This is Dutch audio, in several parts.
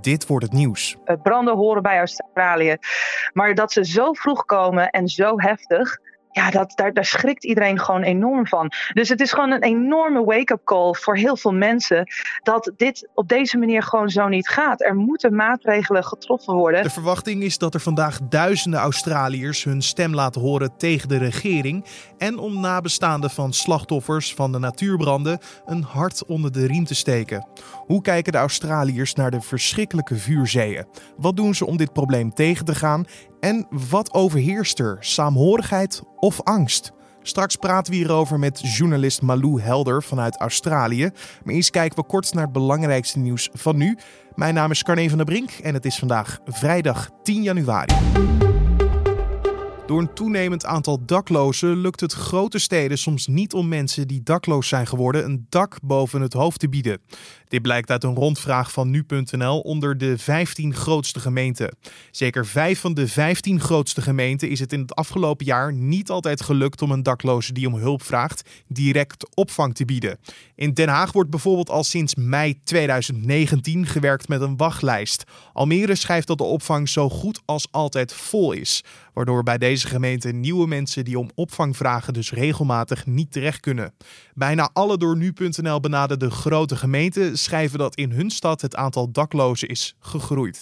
Dit wordt het nieuws. Branden horen bij Australië. Maar dat ze zo vroeg komen en zo heftig ja, dat, daar, daar schrikt iedereen gewoon enorm van. Dus het is gewoon een enorme wake-up call voor heel veel mensen dat dit op deze manier gewoon zo niet gaat. Er moeten maatregelen getroffen worden. De verwachting is dat er vandaag duizenden Australiërs hun stem laten horen tegen de regering en om nabestaanden van slachtoffers van de natuurbranden een hart onder de riem te steken. Hoe kijken de Australiërs naar de verschrikkelijke vuurzeeën? Wat doen ze om dit probleem tegen te gaan? En wat overheerst er? Saamhorigheid of angst? Straks praten we hierover met journalist Malou Helder vanuit Australië. Maar eerst kijken we kort naar het belangrijkste nieuws van nu. Mijn naam is Carne van der Brink en het is vandaag vrijdag 10 januari. Door een toenemend aantal daklozen lukt het grote steden soms niet om mensen die dakloos zijn geworden een dak boven het hoofd te bieden. Dit blijkt uit een rondvraag van nu.nl onder de 15 grootste gemeenten. Zeker vijf van de 15 grootste gemeenten is het in het afgelopen jaar niet altijd gelukt om een dakloze die om hulp vraagt direct opvang te bieden. In Den Haag wordt bijvoorbeeld al sinds mei 2019 gewerkt met een wachtlijst. Almere schrijft dat de opvang zo goed als altijd vol is, waardoor bij deze gemeente nieuwe mensen die om opvang vragen dus regelmatig niet terecht kunnen. Bijna alle door nu.nl benaderde grote gemeenten schrijven dat in hun stad het aantal daklozen is gegroeid.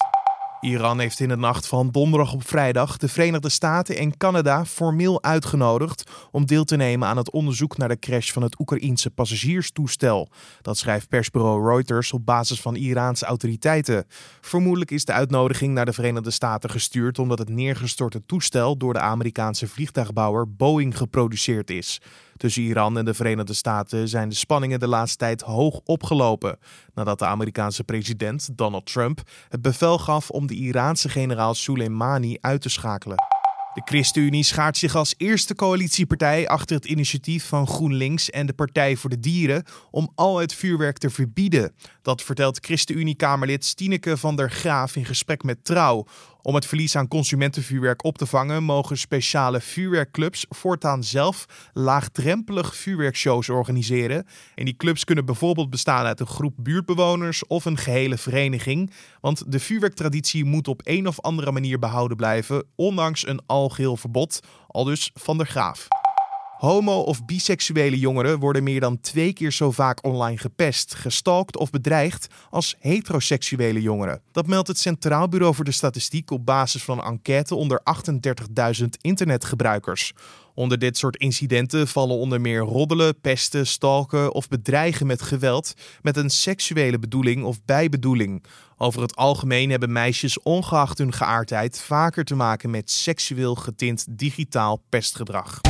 Iran heeft in de nacht van donderdag op vrijdag de Verenigde Staten en Canada formeel uitgenodigd om deel te nemen aan het onderzoek naar de crash van het Oekraïense passagierstoestel. Dat schrijft persbureau Reuters op basis van Iraanse autoriteiten. Vermoedelijk is de uitnodiging naar de Verenigde Staten gestuurd omdat het neergestorte toestel door de Amerikaanse vliegtuigbouwer Boeing geproduceerd is. Tussen Iran en de Verenigde Staten zijn de spanningen de laatste tijd hoog opgelopen nadat de Amerikaanse president Donald Trump het bevel gaf om de Iraanse generaal Soleimani uit te schakelen. De ChristenUnie schaart zich als eerste coalitiepartij achter het initiatief van GroenLinks en de Partij voor de Dieren om al het vuurwerk te verbieden. Dat vertelt ChristenUnie-Kamerlid Stineke van der Graaf in gesprek met Trouw. Om het verlies aan consumentenvuurwerk op te vangen, mogen speciale vuurwerkclubs voortaan zelf laagdrempelig vuurwerkshows organiseren. En die clubs kunnen bijvoorbeeld bestaan uit een groep buurtbewoners of een gehele vereniging. Want de vuurwerktraditie moet op een of andere manier behouden blijven, ondanks een algeheel verbod, al dus van der Graaf. Homo- of biseksuele jongeren worden meer dan twee keer zo vaak online gepest, gestalkt of bedreigd als heteroseksuele jongeren. Dat meldt het Centraal Bureau voor de Statistiek op basis van een enquête onder 38.000 internetgebruikers. Onder dit soort incidenten vallen onder meer roddelen, pesten, stalken of bedreigen met geweld met een seksuele bedoeling of bijbedoeling. Over het algemeen hebben meisjes ongeacht hun geaardheid vaker te maken met seksueel getint digitaal pestgedrag.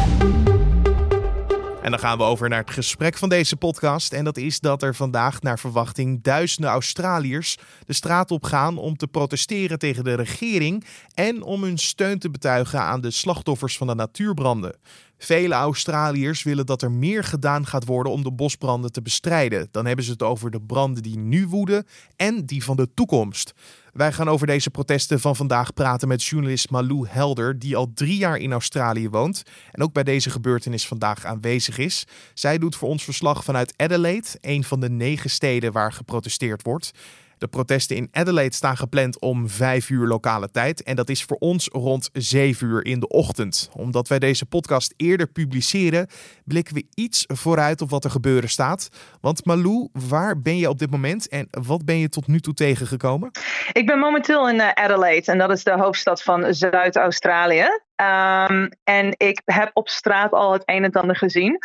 En dan gaan we over naar het gesprek van deze podcast. En dat is dat er vandaag naar verwachting duizenden Australiërs de straat op gaan om te protesteren tegen de regering en om hun steun te betuigen aan de slachtoffers van de natuurbranden. Vele Australiërs willen dat er meer gedaan gaat worden om de bosbranden te bestrijden. Dan hebben ze het over de branden die nu woeden en die van de toekomst. Wij gaan over deze protesten van vandaag praten met journalist Malou Helder, die al drie jaar in Australië woont en ook bij deze gebeurtenis vandaag aanwezig is. Zij doet voor ons verslag vanuit Adelaide, een van de negen steden waar geprotesteerd wordt. De protesten in Adelaide staan gepland om 5 uur lokale tijd. En dat is voor ons rond 7 uur in de ochtend. Omdat wij deze podcast eerder publiceren, blikken we iets vooruit op wat er gebeuren staat. Want Malou, waar ben je op dit moment en wat ben je tot nu toe tegengekomen? Ik ben momenteel in eh, Adelaide en dat is de hoofdstad van Zuid-Australië. Um, en ik heb op straat al het een en ander gezien.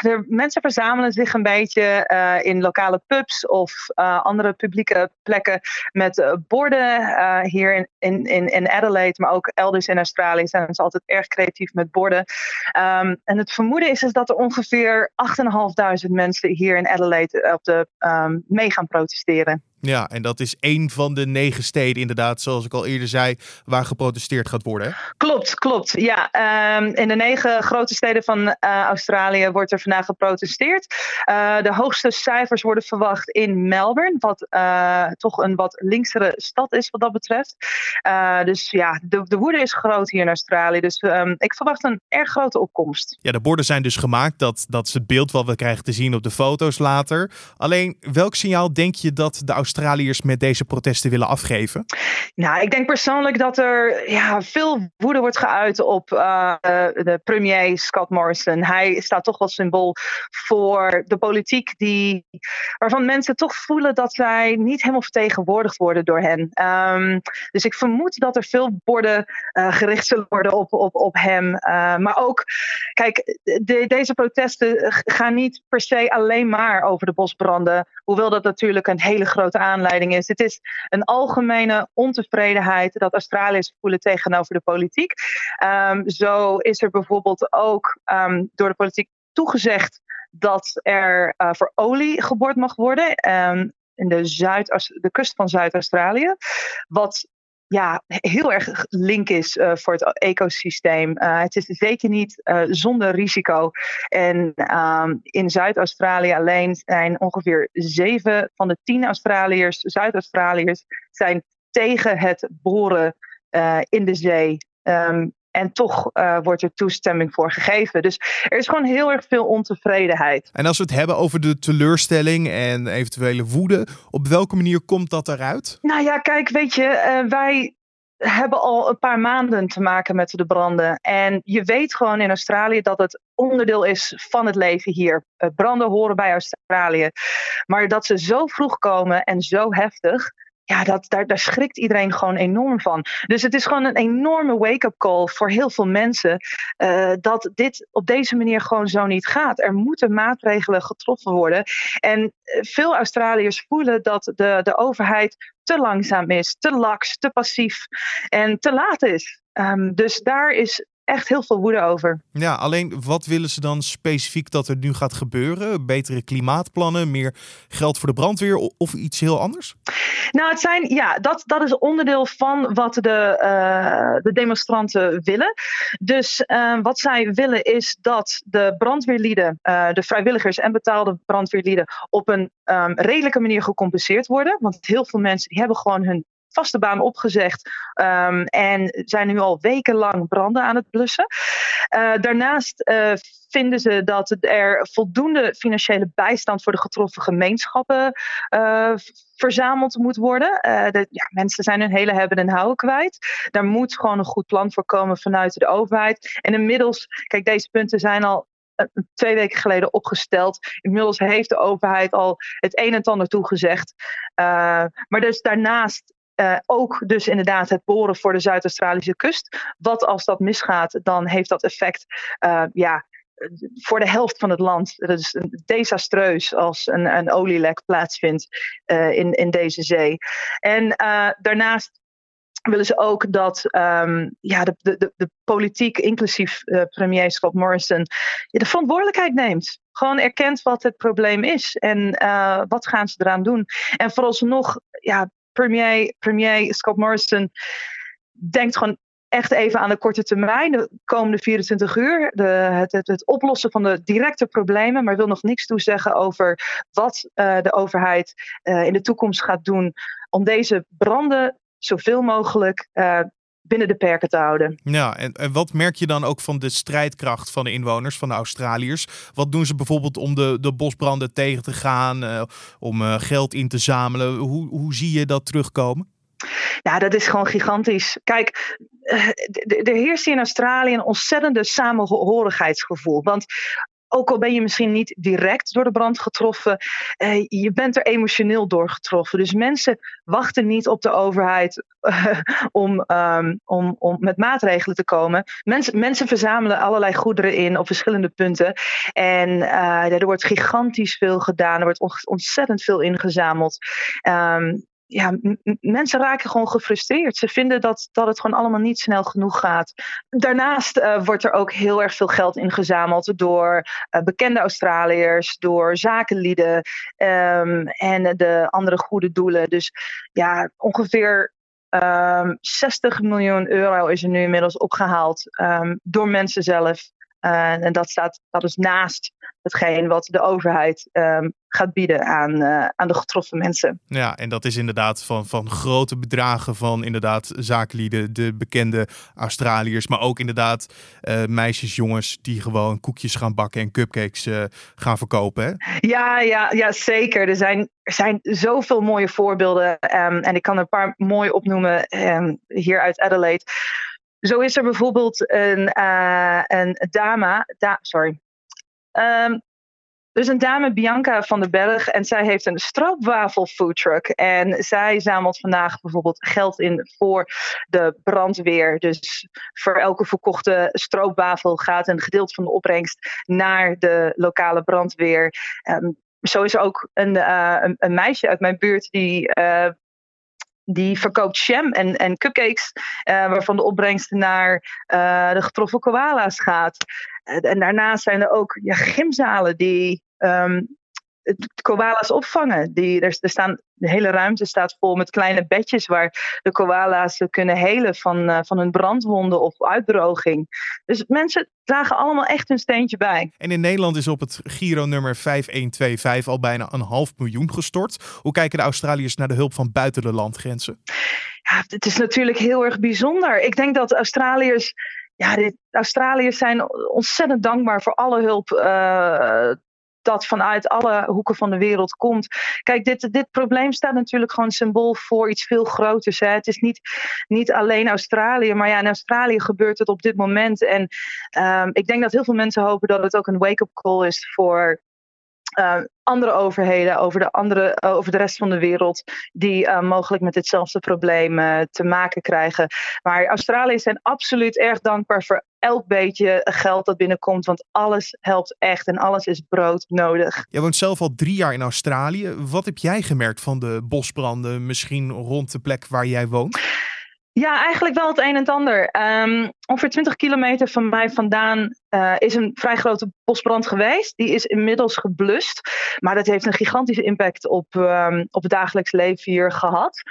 De mensen verzamelen zich een beetje uh, in lokale pubs of uh, andere publieke plekken met uh, borden. hier in, in, in, Adelaide, maar ook elders in Australië zijn ze altijd erg creatief met borden. Um, en het vermoeden is, is dat er ongeveer 8.500 mensen hier in Adelaide op de, mee gaan protesteren. Ja, en dat is één van de negen steden, inderdaad, zoals ik al eerder zei, waar geprotesteerd gaat worden. Hè? Klopt, klopt. Ja, um, in de negen grote steden van uh, Australië wordt er vandaag geprotesteerd. Uh, de hoogste cijfers worden verwacht in Melbourne, wat uh, toch een wat linksere stad is wat dat betreft. dus ja, de, de woede is groot hier in Australië. Dus um, ik verwacht een erg grote opkomst. Ja, de borden zijn dus gemaakt. Dat, dat is het beeld wat we krijgen te zien op de foto's later. Alleen, welk signaal denk je dat de Australiërs met deze protesten willen afgeven? Nou, ik denk persoonlijk dat er ja, veel woede wordt geuit op uh, de premier Scott Morrison. Hij staat toch wel symbool voor de politiek die, waarvan mensen toch voelen dat zij niet helemaal vertegenwoordigd worden door hen. Um, dus ik vermoed dat er veel borden uh, gericht zullen worden op, op, op hem. Uh, maar ook, kijk, de, deze protesten gaan niet per se alleen maar over de bosbranden. Hoewel dat natuurlijk een hele grote aanleiding is. Het is een algemene ontevredenheid dat Australiërs voelen tegenover de politiek. Um, zo is er bijvoorbeeld ook um, door de politiek toegezegd dat er uh, voor olie geboord mag worden. Um, in de, Zuid de kust van Zuid-Australië. Wat ja, heel erg link is uh, voor het ecosysteem. Uh, het is zeker niet uh, zonder risico. En um, in Zuid-Australië alleen zijn ongeveer zeven van de tien Australiërs, Zuid-Australiërs, zijn tegen het boren in de zee. Um, en toch uh, wordt er toestemming voor gegeven. Dus er is gewoon heel erg veel ontevredenheid. En als we het hebben over de teleurstelling en eventuele woede, op welke manier komt dat eruit? Nou ja, kijk, weet je, uh, wij hebben al een paar maanden te maken met de branden. En je weet gewoon in Australië dat het onderdeel is van het leven hier. Uh, branden horen bij Australië. Maar dat ze zo vroeg komen en zo heftig ja, dat, daar, daar schrikt iedereen gewoon enorm van. Dus het is gewoon een enorme wake-up call voor heel veel mensen uh, dat dit op deze manier gewoon zo niet gaat. Er moeten maatregelen getroffen worden. En eh, veel Australiërs voelen dat de, de overheid te langzaam is, te laks, te passief en te laat is. Um, dus daar is echt heel veel woede over. Ja, alleen wat willen ze dan specifiek dat er nu gaat gebeuren? Betere klimaatplannen, meer geld voor de brandweer of iets heel anders? Nou, het zijn, ja, dat, dat is onderdeel van wat de, uh, de demonstranten willen. Dus uh, wat zij willen is dat de brandweerlieden, uh, de vrijwilligers en betaalde brandweerlieden op een um, redelijke manier gecompenseerd worden. Want heel veel mensen die hebben gewoon hun vaste baan opgezegd um, en zijn nu al wekenlang branden aan het blussen. Uh, daarnaast uh, vinden ze dat er voldoende financiële bijstand voor de getroffen gemeenschappen uh, verzameld moet worden. De, ja, mensen zijn hun hele hebben en houden kwijt. Daar moet gewoon een goed plan voor komen vanuit de overheid. En inmiddels, kijk, deze punten zijn al twee weken geleden opgesteld. Inmiddels heeft de overheid al het een en ander toegezegd. Maar dus daarnaast uh, ook dus inderdaad het boren voor de Zuid-Australische kust. Wat als dat misgaat, dan heeft dat effect uh, ja, voor de helft van het land. Dat is desastreus als een, een olielek plaatsvindt uh, in, in deze zee. En daarnaast willen ze ook dat um, ja, de, de, de politiek, inclusief premier Scott Morrison, de verantwoordelijkheid neemt gewoon erkent wat het probleem is en wat gaan ze eraan doen. En vooralsnog ja, premier, premier Scott Morrison denkt gewoon echt even aan de korte termijn, de komende 24 uur, de, het, het, het, oplossen van de directe problemen, maar wil nog niks toezeggen over wat uh, de overheid uh, in de toekomst gaat doen om deze branden zoveel mogelijk uh, binnen de perken te houden. Ja, en, en, wat merk je dan ook van de strijdkracht van de inwoners, van de Australiërs? Wat doen ze bijvoorbeeld om de, de bosbranden tegen te gaan, uh, om uh, geld in te zamelen? Hoe, hoe zie je dat terugkomen? Ja, dat is gewoon gigantisch. Kijk, eh, er heerst in Australië een ontzettende samenhorigheidsgevoel. Want ook al ben je misschien niet direct door de brand getroffen, eh, je bent er emotioneel door getroffen. Dus mensen wachten niet op de overheid uh, om, um, om, om met maatregelen te komen. Mensen, mensen verzamelen allerlei goederen in op verschillende punten. En uh, er wordt gigantisch veel gedaan. Er wordt ontzettend veel ingezameld. Um, ja, mensen raken gewoon gefrustreerd. Ze vinden dat, dat het gewoon allemaal niet snel genoeg gaat. Daarnaast uh, wordt er ook heel erg veel geld ingezameld door uh, bekende Australiërs, door zakenlieden um, en de andere goede doelen. Dus ja, ongeveer um, ehm, 60 miljoen euro is er nu inmiddels opgehaald um, door mensen zelf. En dat staat dat is naast hetgeen wat de overheid ehm, gaat bieden aan, uh, aan de getroffen mensen. Ja, en dat is inderdaad van, van grote bedragen van inderdaad zakenlieden, de bekende Australiërs, maar ook inderdaad uh, meisjes, jongens die gewoon koekjes gaan bakken en cupcakes uh, gaan verkopen. Hè? Ja, ja, ja, zeker. Er zijn, er zijn zoveel mooie voorbeelden um, en ik kan er een paar mooi opnoemen um, hier uit Adelaide. Zo is er bijvoorbeeld een, een dame, da sorry, Um, dus een dame, Bianca van den Berg, en zij heeft een stroopwafel foodtruck. En zij zamelt vandaag bijvoorbeeld geld in voor de brandweer. Dus voor elke verkochte stroopwafel gaat een gedeelte van de opbrengst naar de lokale brandweer. Um, zo is er ook een, uh, een, een, meisje uit mijn buurt die uh, die verkoopt jam en, en cupcakes, uh, waarvan de opbrengst naar uh, de getroffen koala's gaat. Uh, en daarnaast zijn er ook ja, gymzalen die um, koala's opvangen. Die, er, er staan, de hele ruimte staat vol met kleine bedjes waar de koala's kunnen helen van, uh, van hun brandwonden of uitdroging. Dus mensen dragen allemaal echt hun steentje bij. En in Nederland is op het Giro-nummer 5125 al bijna een half miljoen gestort. Hoe kijken de Australiërs naar de hulp van buiten de landgrenzen? Ja, het is natuurlijk heel erg bijzonder. Ik denk dat Australiërs ja, de Australiërs zijn ontzettend dankbaar voor alle hulp uh, dat vanuit alle hoeken van de wereld komt. Kijk, dit, dit probleem staat natuurlijk gewoon symbool voor iets veel groters. Hè. Het is niet, niet alleen Australië, maar ja, in Australië gebeurt het op dit moment. En um, ik denk dat heel veel mensen hopen dat het ook een wake-up call is voor uh, andere overheden, over de, andere, uh, over de rest van de wereld, die uh, mogelijk met ditzelfde probleem te maken krijgen. Maar Australiërs zijn absoluut erg dankbaar voor elk beetje geld dat binnenkomt, want alles helpt echt en alles is broodnodig. Jij woont zelf al drie jaar in Australië. Wat heb jij gemerkt van de bosbranden, misschien rond de plek waar jij woont? Ja, eigenlijk wel het een en ander. Um, ongeveer 20 kilometer van mij vandaan uh, is een vrij grote bosbrand geweest. Die is inmiddels geblust. Maar dat heeft een gigantische impact op, um, op het dagelijks leven hier gehad.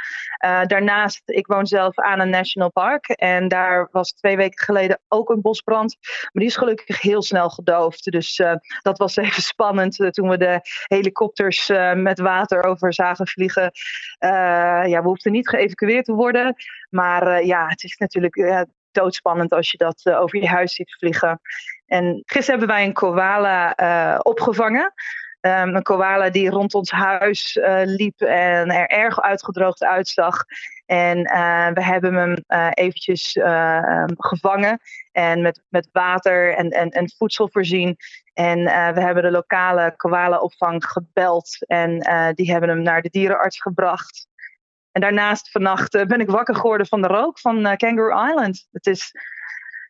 Uh, daarnaast, ik woon zelf aan een national park. En daar was twee weken geleden ook een bosbrand. Maar die is gelukkig heel snel gedoofd. Dus uh, dat was even spannend toen we de helikopters met water over zagen vliegen. ja, we hoefden niet geëvacueerd te worden. Maar ja, het is natuurlijk doodspannend als je dat uh, over je huis ziet vliegen. En gisteren hebben wij een koala uh, opgevangen. Um, een koala die rond ons huis uh, liep en er erg uitgedroogd uitzag. En we hebben hem eventjes um, gevangen en met, met water en, en, en voedsel voorzien. En we hebben de lokale koala-opvang gebeld en die hebben hem naar de dierenarts gebracht. En daarnaast vannacht uh, ben ik wakker geworden van de rook van uh, Kangaroo Island. Het is,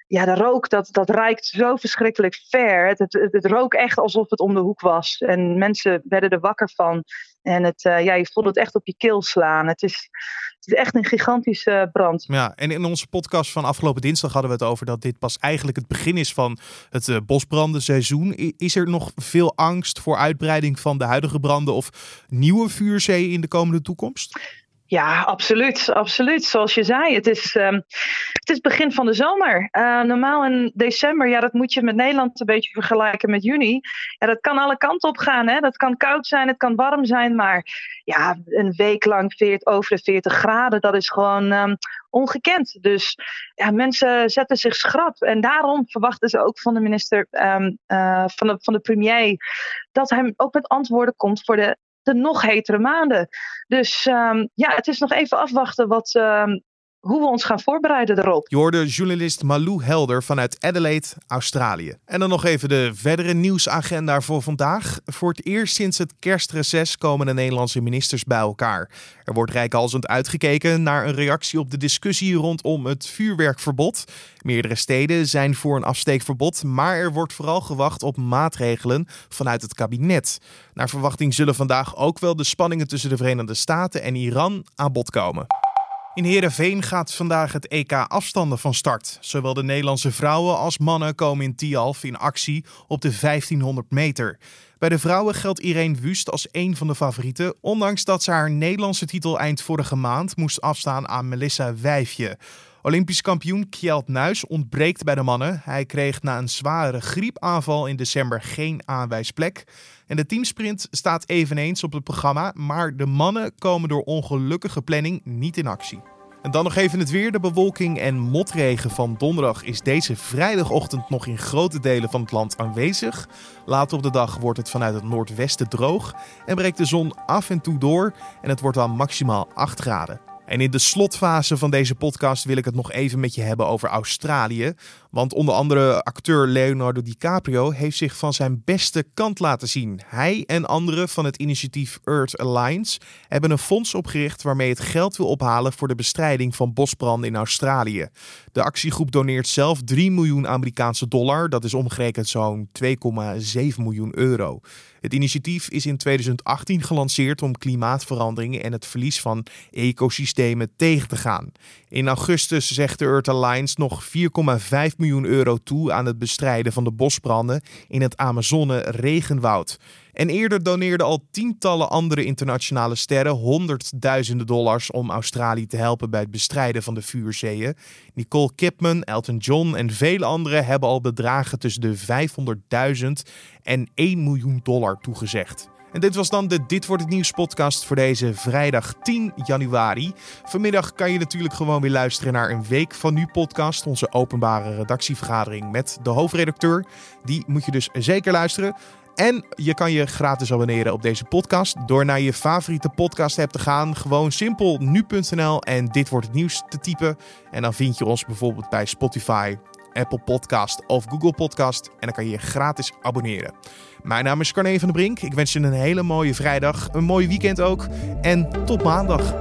ja, de rook dat, dat reikt zo verschrikkelijk ver. Het, het, rook echt alsof het om de hoek was. En mensen werden er wakker van. En het, uh, ja, je voelt het echt op je keel slaan. Het is, het is echt een gigantische brand. Ja, en in onze podcast van afgelopen dinsdag hadden we het over dat dit pas eigenlijk het begin is van het bosbrandenseizoen. Is er nog veel angst voor uitbreiding van de huidige branden of nieuwe vuurzeeën in de komende toekomst? Ja, absoluut. absoluut. Zoals je zei, het is, um, het is begin van de zomer. Uh, normaal in december, ja, dat moet je met Nederland een beetje vergelijken met juni. Ja, dat kan alle kanten op gaan. Hè? Dat kan koud zijn, het kan warm zijn. Maar ja, een week lang 40, over de 40 graden, dat is gewoon um, ongekend. Dus ja, mensen zetten zich schrap. En daarom verwachten ze ook van de minister, um, uh, van, de, van de premier, dat hij ook met antwoorden komt voor de de nog hetere maanden. Dus um, ja, het is nog even afwachten wat, um, hoe we ons gaan voorbereiden erop. Je hoorde journalist Malou Helder vanuit Adelaide, Australië. En dan nog even de verdere nieuwsagenda voor vandaag. Voor het eerst sinds het kerstreces komen de Nederlandse ministers bij elkaar. Er wordt rijkhalsend uitgekeken naar een reactie op de discussie rondom het vuurwerkverbod. Meerdere steden zijn voor een afsteekverbod, maar er wordt vooral gewacht op maatregelen vanuit het kabinet. Naar verwachting zullen vandaag ook wel de spanningen tussen de Verenigde Staten en Iran aan bod komen. In Heerenveen gaat vandaag het EK afstanden van start. Zowel de Nederlandse vrouwen als mannen komen in Tialf in actie op de 1500 meter. Bij de vrouwen geldt Irene Wust als een van de favorieten, ondanks dat ze haar Nederlandse titel eind vorige maand moest afstaan aan Melissa Wijfje. Olympisch kampioen Kjeld Nuis ontbreekt bij de mannen. Hij kreeg na een zware griepaanval in december geen aanwijsplek. En de teamsprint staat eveneens op het programma, maar de mannen komen door ongelukkige planning niet in actie. En dan nog even het weer. De bewolking en motregen van donderdag is deze vrijdagochtend nog in grote delen van het land aanwezig. Later op de dag wordt het vanuit het noordwesten droog en breekt de zon af en toe door en het wordt dan maximaal 8 graden. En in de slotfase van deze podcast wil ik het nog even met je hebben over Australië. Want onder andere acteur Leonardo DiCaprio heeft zich van zijn beste kant laten zien. Hij en anderen van het initiatief Earth Alliance hebben een fonds opgericht waarmee het geld wil ophalen voor de bestrijding van bosbranden in Australië. De actiegroep doneert zelf 3 miljoen Amerikaanse dollar, dat is omgerekend zo'n 2,7 miljoen euro. Het initiatief is in 2018 gelanceerd om klimaatverandering en het verlies van ecosystemen tegen te gaan. In augustus zegt de Earth Alliance nog 4,5 miljoen euro toe aan het bestrijden van de bosbranden in het Amazone regenwoud. En eerder doneerden al tientallen andere internationale sterren honderdduizenden dollars om Australië te helpen bij het bestrijden van de vuurzeeën. Nicole Kidman, Elton John en vele anderen hebben al bedragen tussen de 500.000 en 1 miljoen dollar toegezegd. En dit was dan de Dit wordt het nieuws podcast voor deze vrijdag 10 januari. Vanmiddag kan je natuurlijk gewoon weer luisteren naar een week van nu podcast, onze openbare redactievergadering met de hoofdredacteur. Die moet je dus zeker luisteren. En je kan je gratis abonneren op deze podcast door naar je favoriete podcast app te gaan. Gewoon simpel nu.nl en dit wordt het nieuws te typen. En dan vind je ons bijvoorbeeld bij Spotify, Apple Podcast of Google Podcast. En dan kan je je gratis abonneren. Mijn naam is Carne van der Brink. Ik wens je een hele mooie vrijdag, een mooi weekend ook. En tot maandag.